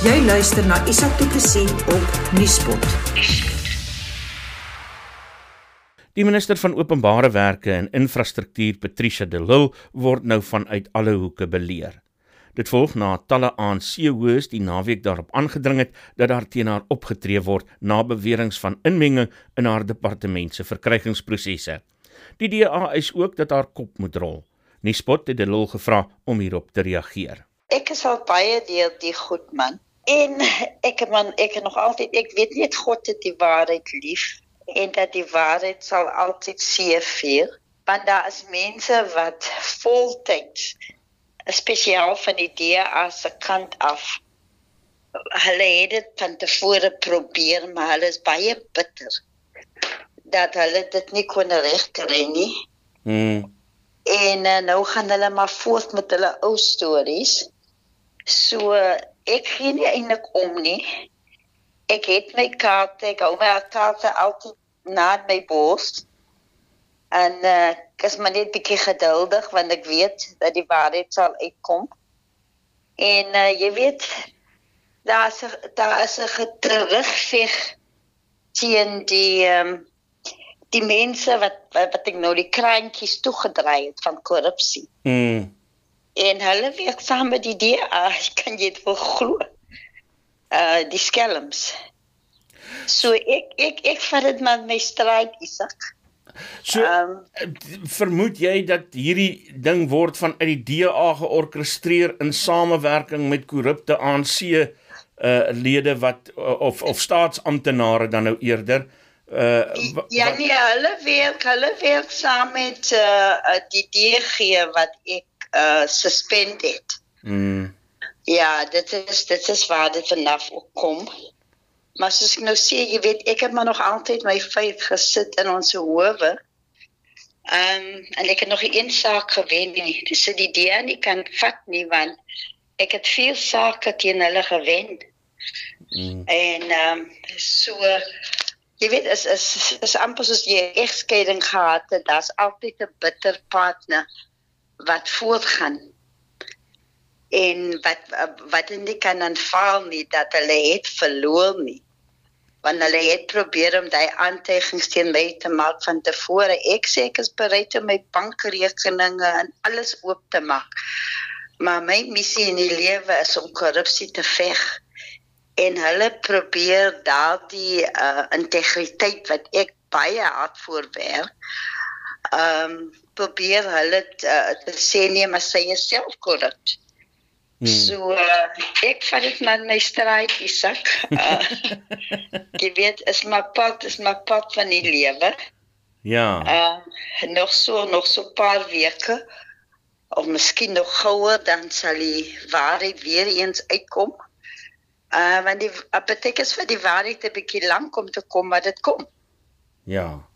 Jy luister na Isak Du Plessis op Nieuwspot. Die minister van Openbare Werke en Infrastruktuur, Patricia de Lille, word nou vanuit alle hoeke beleer. Dit volg na talle ANC-hoës die naweek daarop aangedring het dat daar teen haar opgetree word na beweringe van inmenging in haar departement se verkrygingsprosesse. Die DA eis ook dat haar kop moet rol. Nuuspot het de Lille gevra om hierop te reageer. Ek is al baie deel die goed man. En ek man ek nog altyd ek weet net God het die waarheid lief en dat die waarheid sal altyd seëvier. Want daar is mense wat voltyds spesiaal van die DA se kant af hulle het dit van tevore probeer maar hulle is baie bitter dat hulle dit nie kon regkry nie. Mm. En uh, nou gaan hulle maar voort met hulle ou stories. So ek gee nie eintlik om nie. Ek het my kaarte, ek hou my kaarte altyd na my bors. En uh, ek is maar net bietjie geduldig want ek weet dat die waarheid sal uitkom. En uh, jy weet daar is daar is 'n terugveg teen die um, die mense wat wat ek nou die kraantjies toegedraai het van korrupsie. Mm. En hulle werk saam met die DA, kan jy dit glo? Uh die skelms. So ek ek ek vat dit met my stryd Isak. So um, vermoed jy dat hierdie ding word vanuit die DA georkestreer in samewerking met korrupte ANC uh lede wat of of staatsamptenare dan nou eerder uh ja nee hulle werk hulle werk saam met uh die DG wat ek uh suspend het. Mm. Ja, dit is dit is waar dit vanaf kom. Maar soos ek nou sê, jy weet, ek het maar nog altyd my feit gesit in ons howe. Ehm um, en ek het nog een saak gewen nie. Dis die idee nie kan vat nie want ek het veel sake teen hulle gewen. Mm. En ehm um, so jy weet is is is amper soos jy egskeiding gehad het, daar's altyd 'n bitter partner wat voortgaan en wat wat nie kan aanvaar nie dat hulle het verloor nie. Want hulle het probeer om daai aantuigings teen my te maak van tevore. Ek sê ek is bereid om my bankrekeninge en alles oop te maak. Maar my missie in die lewe is om korrupsie te veg. En hulle probeer daardie uh, integriteit wat ek baie hard voorwerk ehm um, probeer hulle uh, te sê nee maar sy is self korrup. Hmm. So uh, ek vat dit met my stryd Isak. Uh, jy weet is my pad is my pad van die lewe. Ja. Uh, nog so nog so paar weke of miskien nog gouer dan sal die waarheid weer eens uitkom. Uh want die beteken is vir die waarheid 'n bietjie lank om te kom, maar dit kom. Ja.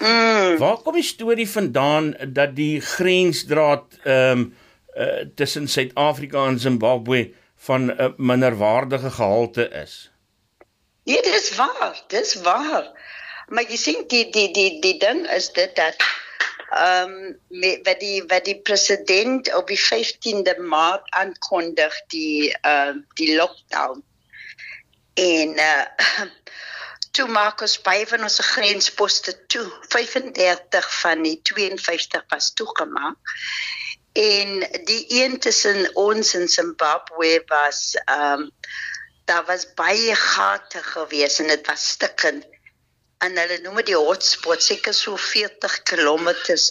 Mm. Waar kom die storie vandaan dat die grensdraad ehm um, uh, tussen Suid-Afrika en Zimbabwe van 'n uh, minderwaardige gehalte is? Nee, dis waar, dis waar. Maar jy sien die die die die ding is dit dat ehm um, wat die wat die president op die 15de Maart aankondig die ehm uh, die lockdown. En uh toe maak ons by van ons grensposte toe. 35 van die 52 was toegemaak. En die een tussen ons en Zimbabwe was ehm um, daar was baie gate gewees en dit was stukkend en hulle noem dit die hotspot seker so 40 km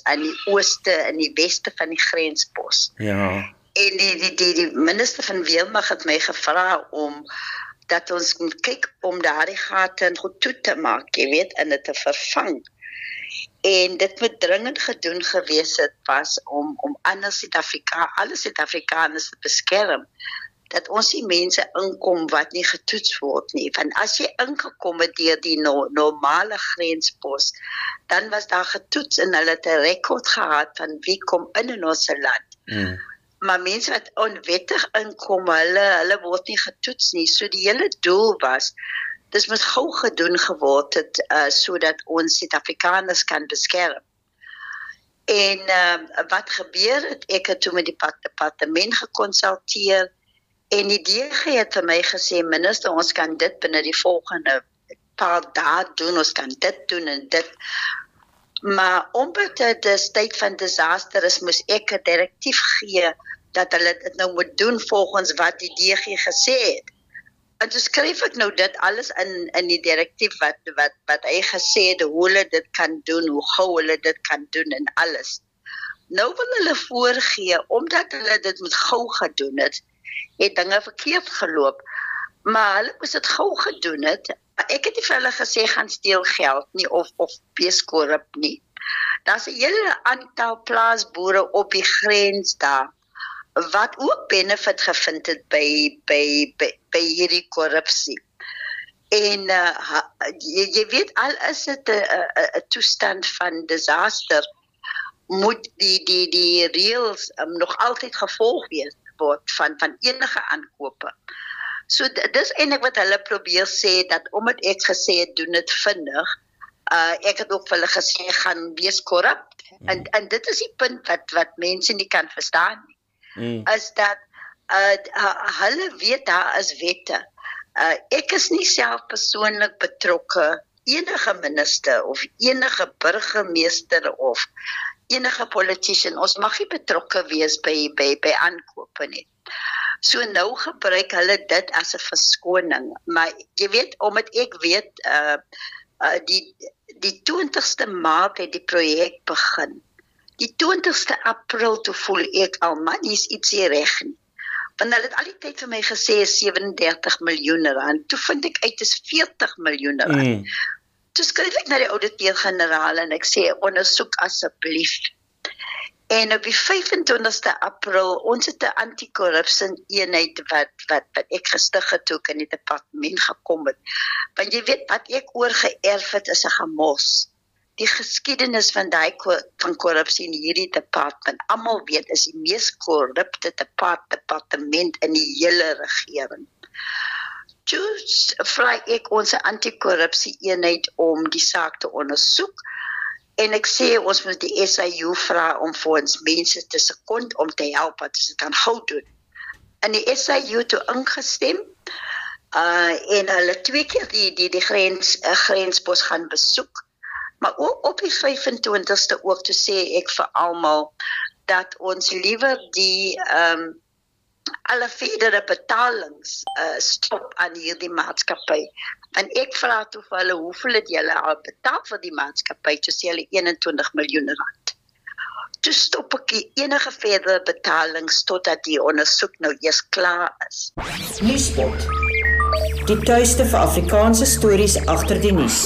aan die ooste en die weste van die grenspos. Ja. En die die die, die minister van weermag het my gevra om dat ons moet kyk om daardie gate goed toe te maak, jy weet, en dit te vervang. En dit moet dringend gedoen gewees het was om om ander Suid-Afrika, alle Suid-Afrikaners te beskerm dat ons die mense inkom wat nie getoets word nie. Want as jy ingekom het deur die no normale grenspos, dan was daar getoets en hulle het 'n rekord gehad van wie kom in in ons land. Mm maar mense wat onwettig inkom, hulle hulle word nie getoets nie. So die hele doel was dis moet gou gedoen geword het uh, sodat ons Suid-Afrikaners kan beskerm. En uh, wat gebeur het? Ek het toe met die departement gekonsulteer En die DG het vir my gesê minister ons kan dit binne die volgende paar dae doen ons kan dit doen en dit maar omdat dit 'n tyd van disaster is moes ek 'n direktief gee dat hulle dit nou moet doen volgens wat die DG gesê het. En dus skryf ek nou dit alles in in die direktief wat wat wat hy gesê het hoe hulle dit kan doen, hoe gou hulle dit kan doen en alles. Nou wil hulle voorgee omdat hulle dit moet gou gedoen het, het dinge verkeerd geloop. Maar hulle moes dit gou gedoen het. Ek het nie vir hulle gesê gaan steel geld nie of of wees korrup nie. Daar's 'n hele aantal plaasboere op die grens daar wat ook benefit gevind het by by by, by hierdie korrupsie. En uh, jy, jy weet al is dit 'n toestand van disaster moet die die die reëls um, nog altyd gevolg wees word van van enige aankope. So dis eintlik wat hulle probeer sê dat omdat ek gesê het doen dit vinnig, uh ek het ook vir hulle gesê gaan wees korrup. Mm. En en dit is die punt wat wat mense nie kan verstaan nie mm. is dat uh hulle weet daar is wette. Uh ek is nie self persoonlik betrokke enige minister of enige burgemeester of enige politician ons mag nie betrokke wees by by by aankope nie. So nou gebruik hulle dit as 'n verskoning, maar jy weet omdat ek weet uh uh die die 20ste Maart het die projek begin die 20ste April toe voel ek al man is iets hier reg nie. Want hulle het al die tyd vir my gesê 37 miljoen rand. Toe vind ek uit is 40 miljoen rand. Mm. Toe skryf ek na die ouditeur-generaal en ek sê ondersoek asseblief. En op die 25ste April ons het 'n anti-korrupsie eenheid wat wat wat ek gestig het toe in die departement gekom het. Want jy weet wat ek oorgeerf het is 'n gemos die geskiedenis van daai van korrupsie in hierdie departement. Almal weet is die mees korrupte departement in die hele regering. Just vra ek ons anti-korrupsie eenheid om die saak te ondersoek en ek sê ons moet die SAU vra om vir ons mense te sekond om te help wat se kan hou doen. En die SAU toe ingestem uh en hulle twee keer die die die grens uh, grenspos gaan besoek Maar ook op die 25ste ook te sê ek vir almal dat ons liewer die ehm um, alle verdere betalings uh, stop aan hierdie maatskappy. En ek vra toe vir hulle hoeveel het julle al betaal vir die maatskappy? Toe sê hulle 21 miljoen rand. Toe stop ek enige verdere betalings totdat die ondersoek nou eers klaar is. Nuuspot. Die tuiste vir Afrikaanse stories agter die nuus.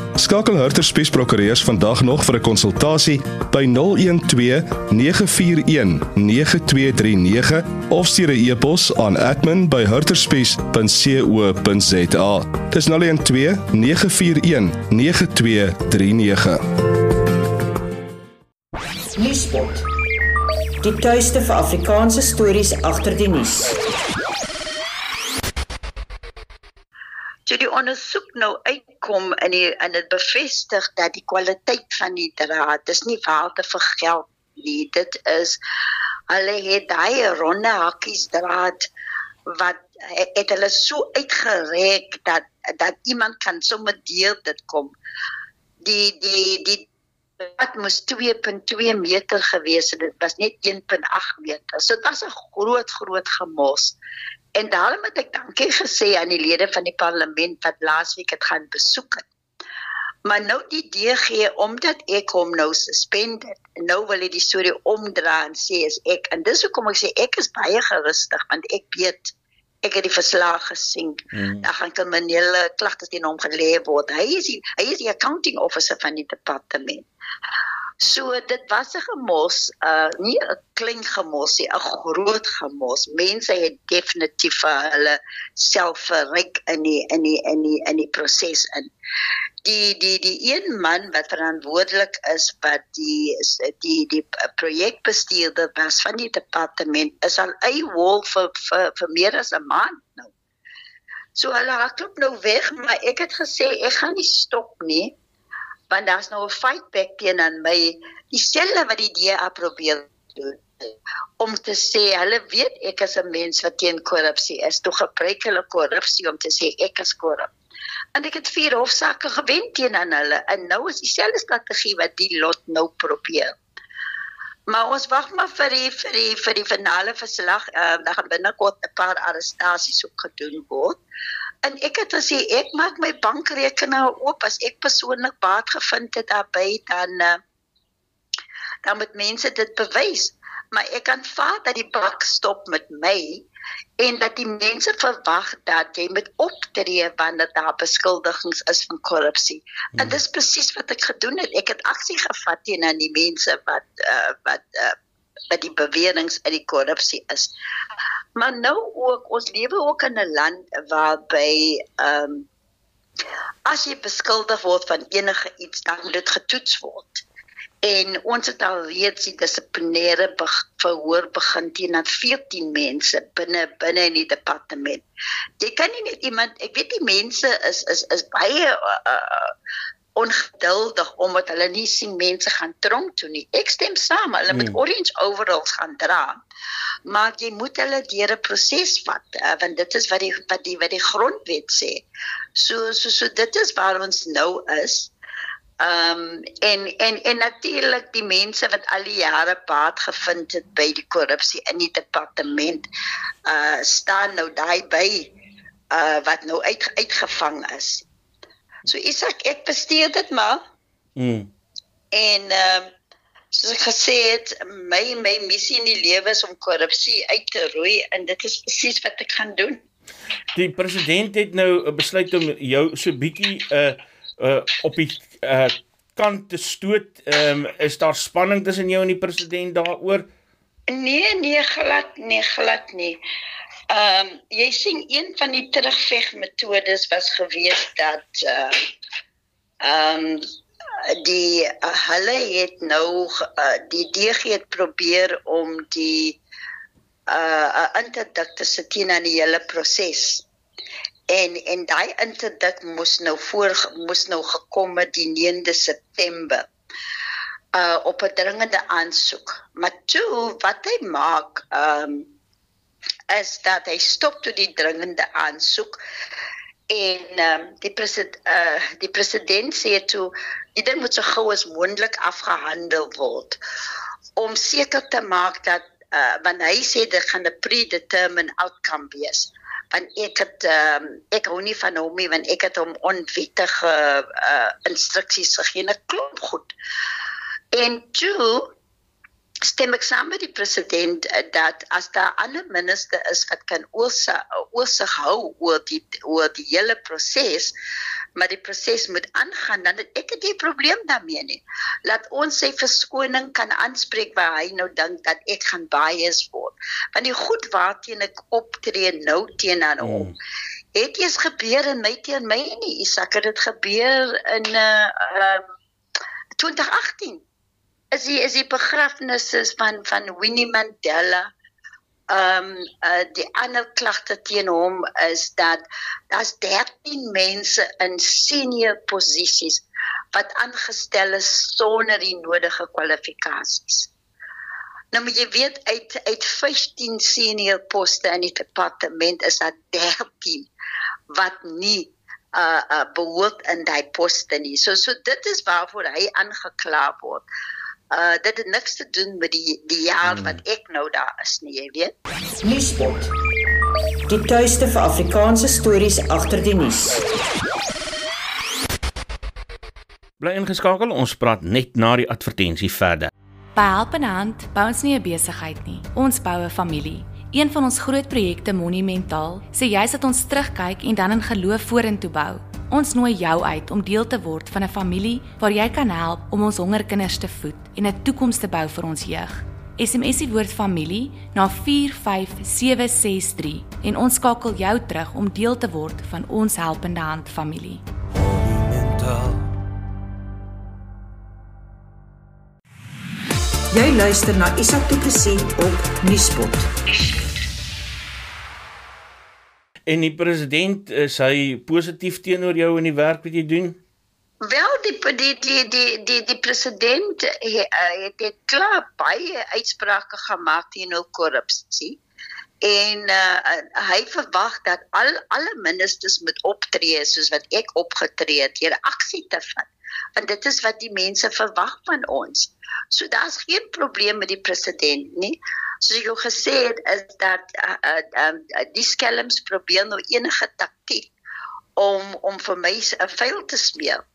Skakel Hurter Spies Prokureurs vandag nog vir 'n konsultasie by 012 941 9239 of stuur 'n e-pos aan admin@hurterspies.co.za. Dis 012 941 9239. Nuuspot. Die tuiste vir Afrikaanse stories agter die nuus. So die ondersoek nou uitkom in die in dit bevestig dat die kwaliteit van die draad dis nie waarde vir geld nie. Dit is hulle het daai ronde hakkies draad wat het hulle so uitgereg dat dat iemand kan sommer deur dit kom. Die die die wat moes 2.2 meter gewees het. Dit was net 1.8 meter. So dit was 'n groot groot gemos. En daarom het ek dankie gesê aan die lede van die parlement wat laasweek het gaan besoek het. Maar nou die DG omdat ek hom nou suspended, nou wil hy die storie omdra en sê is ek en dis hoekom ek sê ek is baie gerustig want ek weet ek het die verslag gesien. Hmm. Daar gaan kriminele klagtes teen hom gelê word. Hy is die, hy is die accounting officer van die departement. So dit was 'n gemos, uh nie 'n klein gemos nie, 'n groot gemos. Mense het definitief vir hulle self verryk in die in die in die in die proses in. Die die die een man wat verantwoordelik is wat die die die projekbestuurder was van die departement is al ei wol vir vir vir meer as 'n maand nou. So hulle hardloop nou weg, maar ek het gesê ek gaan nie stop nie want daar's nou 'n fight back teen aan my dieselfde wat die DA probeer doen om te sê hulle weet ek is 'n mens wat teen korrupsie is toe gebruik hulle korrupsie om te sê ek is korrup. En ek het vier hofsaake gewen teen aan hulle en nou is dieselfde strategie wat die lot nou probeer. Maar ons wag maar vir die vir die vir die finale verslag uh, daar gaan binnekort 'n paar arrestasies ook gedoen word En ek het gesê ek maak my bankrekening oop as ek persoonlik baat gevind het daarbey dan uh, dan moet mense dit bewys. Maar ek kan vaar dat die bank stop met my en dat die mense verwag dat jy met optree wanneer daar beskuldigings is van korrupsie. Hmm. En dis presies wat ek gedoen het. Ek het aksie gevat teen aan die mense wat uh, wat uh, wat die beweringe uit die korrupsie is. Maar nou ook ons lewe ook in 'n land waarby ehm um, as jy beskuldig word van enige iets dan moet dit getoets word. En ons het al reeds die dissiplinêre verhoor begin teen 14 mense binne binne in die departement. Jy kan nie net iemand, ek weet die mense is is is baie uh, ongeduldig omdat hulle nie sien mense gaan tronk toe nie. Ek stem saam, hulle moet hmm. orange overalls gaan dra. Maar jy moet hulle deur 'n proses vat, uh, want dit is wat die wat die wat die grondwet sê. So so so dit is waar ons nou is. Ehm um, en en en natuurlik die mense wat al die jare baat gevind het by die korrupsie in die departement uh staan nou daai by uh wat nou uit uitgevang is. So Isak, ek bestuur dit maar. Mm. En ehm uh, soos ek gesê het, my my missie in die lewe is om korrupsie uit te roei en dit is presies wat ek gaan doen. Die president het nou besluit om jou so bietjie uh uh op die uh kant te stoot. Ehm um, is daar spanning tussen jou en die president daaroor? Nee, nee, glad nie, glad nie. Ehm um, jy sien een van die terugvegmetodes was gewees dat uh ehm um, die uh, hulle het nou uh, die DG het probeer om die uh interdikt te sit in die hele proses. En en daai interdikt moes nou voor moes nou gekom het die 9de September uh op 'n dringende aansoek. Maar toe wat hy maak ehm um, is dat hy stop toe die dringende aansoek en um, die president uh, die president sê toe ding moet so gou as moontlik afgehandel word om seker te maak dat uh, want hy sê dit gaan 'n predetermined outcome wees. Want ek het um, ek hou nie van hom nie want ek het hom onwettige uh, instruksies gegee 'n klomp goed. En toe stem ek saam met die president uh, dat as daar ander minister is wat kan oorsig hou oor die oor die hele proses maar die proses moet aangaan dan het ek het nie probleem daarmee nie. Laat ons sy verskoning kan aanspreek waar hy nou dink dat ek gaan bias word. Want die goed waarteen ek optree nou teen aan hom mm. het eers gebeur in my teen my nie. Isak het dit gebeur in uh, uh 2018 is die is die begrafnisse van van Winnie Mandela. Ehm um, uh, die ander klagte teen hom is dat daar's 13 mense in senior posisies wat aangestel is sonder die nodige kwalifikasies. Nou moet jy weet uit uit 15 senior poste in die departement is daar 13 wat nie uh uh behoort in daai poste nie. So so dit is waarvoor hy aangekla word uh dit het niks te doen met die die jaar hmm. wat ek nou daar is nie, jy weet. Nuuspot. Die tuiste vir Afrikaanse stories agter die nuus. Bly ingeskakel, ons praat net na die advertensie verder. By Helpende Hand bou ons nie 'n besigheid nie. Ons bou 'n familie. Een van ons groot projekte Monumentaal sê jy dat ons terugkyk en dan in geloof vorentoe bou. Ons nooi jou uit om deel te word van 'n familie waar jy kan help om ons hongerkinders te voed en 'n toekoms te bou vir ons jeug. SMS die woord familie na 45763 en ons skakel jou terug om deel te word van ons helpende hand familie. Jy luister na Isak Du Plessis op Nuuspot. En die president is hy positief teenoor jou in die werk wat jy doen? Wel die die die die die, die president he, uh, het het klaar baie uitsprake gemaak teenoor korrupsie. En uh, hy verwag dat al alle ministers moet optree soos wat ek opgetree het, hier aksie te vat. Want dit is wat die mense verwag van ons. So daar's geen probleem met die president nie. Soos ek jou gesê het is dat uh, uh, uh, die skelms probeer nou enige taktiek om om vir my 'n vuil te smeer.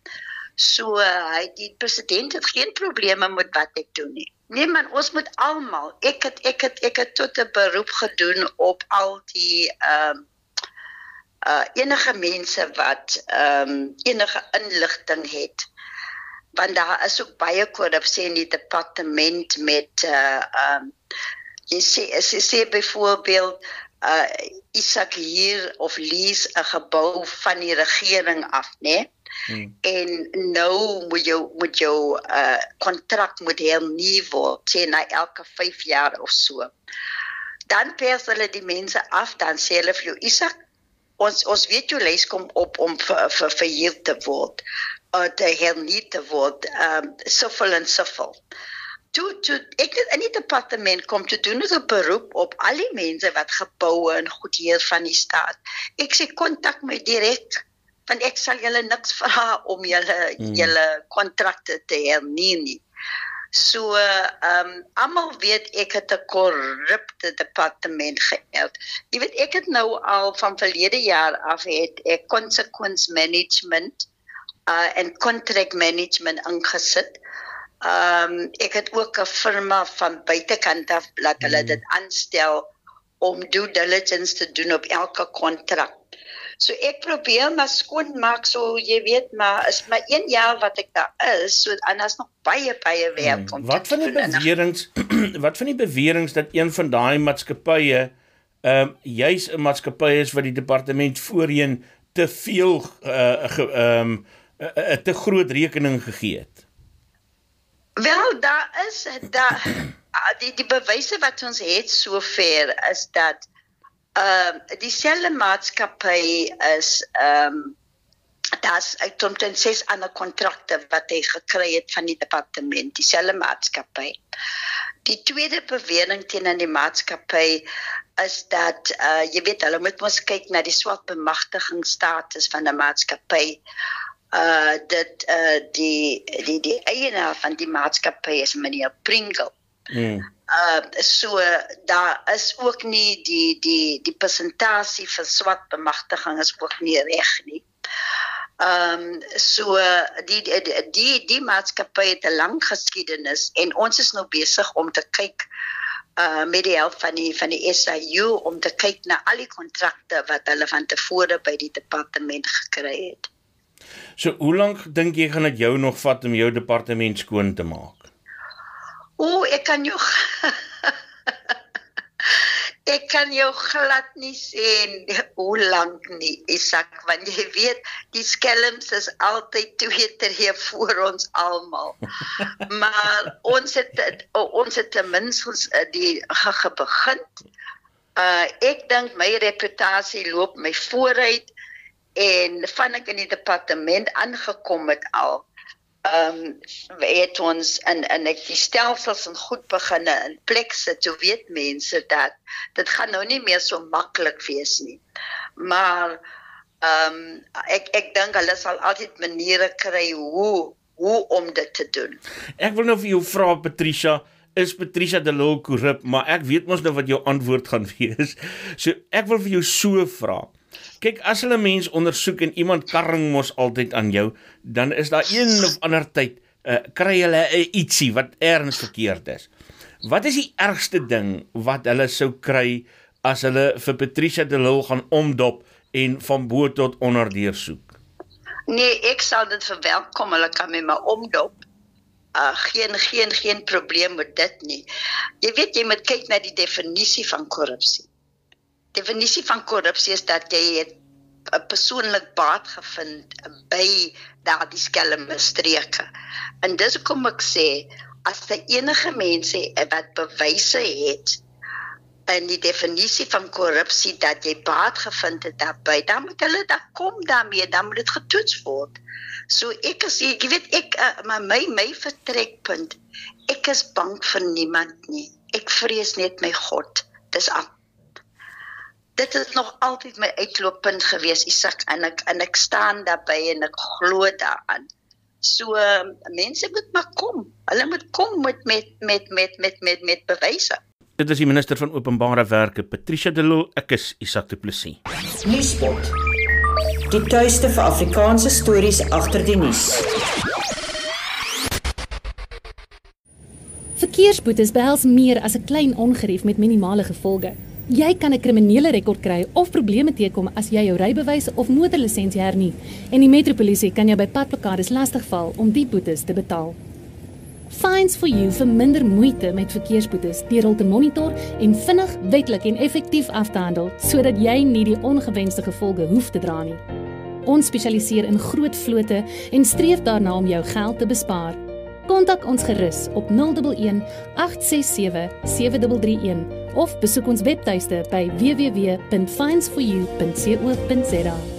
So uh, hy die president het geen probleme met wat ek doen nie. Nee man, ons moet almal, ek het ek het ek het tot 'n beroep gedoen op al die ehm um, uh enige mense wat ehm um, enige inligting het want daar is ook baie korrupsie in die departement met uh um jy sê as jy sê byvoorbeeld uh Isak hier of lease 'n gebou van die regering af, né? Nee? Hmm. En nou moet jou moet jou uh kontrak moet hernie word, sê na elke 5 jaar of so. Dan pers hulle die mense af, dan sê hulle vir jou Isak, ons ons weet jou lys kom op om vir vir verhuur te word uh, te hernie te word um soveel en soveel toe toe ek het in die departement kom te doen 'n beroep op al die mense wat geboue en goedheur van die staat ek sê kontak my direk want ek sal julle niks vra om julle hmm. julle kontrakte te hernie nie So ehm um, almal weet ek het 'n korrupte departement gehad. Jy weet ek het nou al van verlede jaar af het ek consequence management uh en contract management ingesit. Ehm um, ek het ook 'n firma van buitekant af laat hulle mm. dit aanstel om due diligence te doen op elke kontrak. So ek probeer maar skoon maak so jy weet maar is maar 1 jaar wat ek daar is so anders nog baie baie werk om Wat van die beweringe wat van die beweringe dat een van daai maatskappye ehm um, juis 'n maatskappy is wat die departement voorheen te veel uh ehm um, 'n te groot rekening gegee het? Wel, daar is daar die die bewyse wat ons het sover is dat ehm uh, dieselfde maatskappy is ehm um, ek het omtrent ses ander kontrakte wat hy gekry het van die departement dieselfde maatskappy. Die tweede bewering teen die maatskappy is dat uh jy weet hulle moet mos kyk na die swak bemagtigingsstatus van 'n maatskappy uh dat uh die die die eienaar van die maatskappy is meneer Pringle. Mm. Uh so daar is ook nie die die die persentasie van swart bemagtiging is ook nie reg nie. Ehm um, so die die die, die maatskappy het 'n lang geskiedenis en ons is nou besig om te kyk uh met die help van die van die SIU om te kyk na al die kontrakte wat hulle van tevore by die departement gekry het. So hoe lank dink jy gaan dit jou nog vat om jou departement skoon te maak? O, ek kan jou Ek kan jou glad nie sê hoe lank nie, Isak, want jy weet die skelms is altyd twee tree voor ons almal. maar ons het ons het ten minste eh, die begin. Uh ek dink my reputasie loop my vooruit en van ek in die departement aangekom het al ehm um, het ons in in ek die stelsels en goed beginne in plek sit so weet mense dat dit gaan nou nie meer so maklik wees nie. Maar ehm um, ek ek dink hulle sal altyd maniere kry hoe hoe om dit te doen. Ek wil nou vir jou vra Patricia is Patricia de Lille korrup? Maar ek weet mos nou wat jou antwoord gaan wees. So ek wil vir jou so vra Kyk, as hulle mens ondersoek en iemand karring mos altyd aan jou, dan is daar een of ander tyd uh, kry hulle uh, ietsie wat erns verkeerd is. Wat is die ergste ding wat hulle sou kry as hulle vir Patricia de Lille gaan omdop en van bo tot onder deursoek? Nee, ek sal dit verwelkom. Hulle kan met my omdop. Uh geen geen geen probleem met dit nie. Jy weet jy moet kyk na die definisie van korrupsie. Definisie van korrupsie is dat jy 'n persoonlik baat gevind by daardie skelme streke. En dis hoekom ek sê as jy enige mense wat bewyse het en die definisie van korrupsie dat jy baat gevind het daarbey, dan moet hulle dan kom daarmee, dan moet dit getoets word. So ek is jy weet ek uh, my my my vertrekpunt. Ek is bang vir niemand nie. Ek vrees net my God. Dis al. Dit is nog altyd my uitlooppunt gewees, Isak, en ek en ek staan daarbey en ek glo daaraan. So uh, mense moet maar kom. Hulle moet kom met met met met met met met bewyse. Dit is die minister van Openbare Werke, Patricia de Lille. Ek is Isak Du Plessis. Nuuspot. Die tuiste vir Afrikaanse stories agter die nuus. Verkeersboetes behels meer as 'n klein ongerief met minimale gevolge. Jy kan 'n kriminele rekord kry of probleme teekom as jy jou rybewys of motorlisensie hernie en die metropolisie kan jou by padplakkades lastigval om die boetes te betaal. Fines for you vir minder moeite met verkeersboetes deur hul te monitor en vinnig, wettelik en effektief af te handel sodat jy nie die ongewenste gevolge hoef te dra nie. Ons spesialiseer in groot vlote en streef daarna om jou geld te bespaar. Kontak ons gerus op 011 867 7331 of besoek ons webtuiste by www.finesforyou.co.za.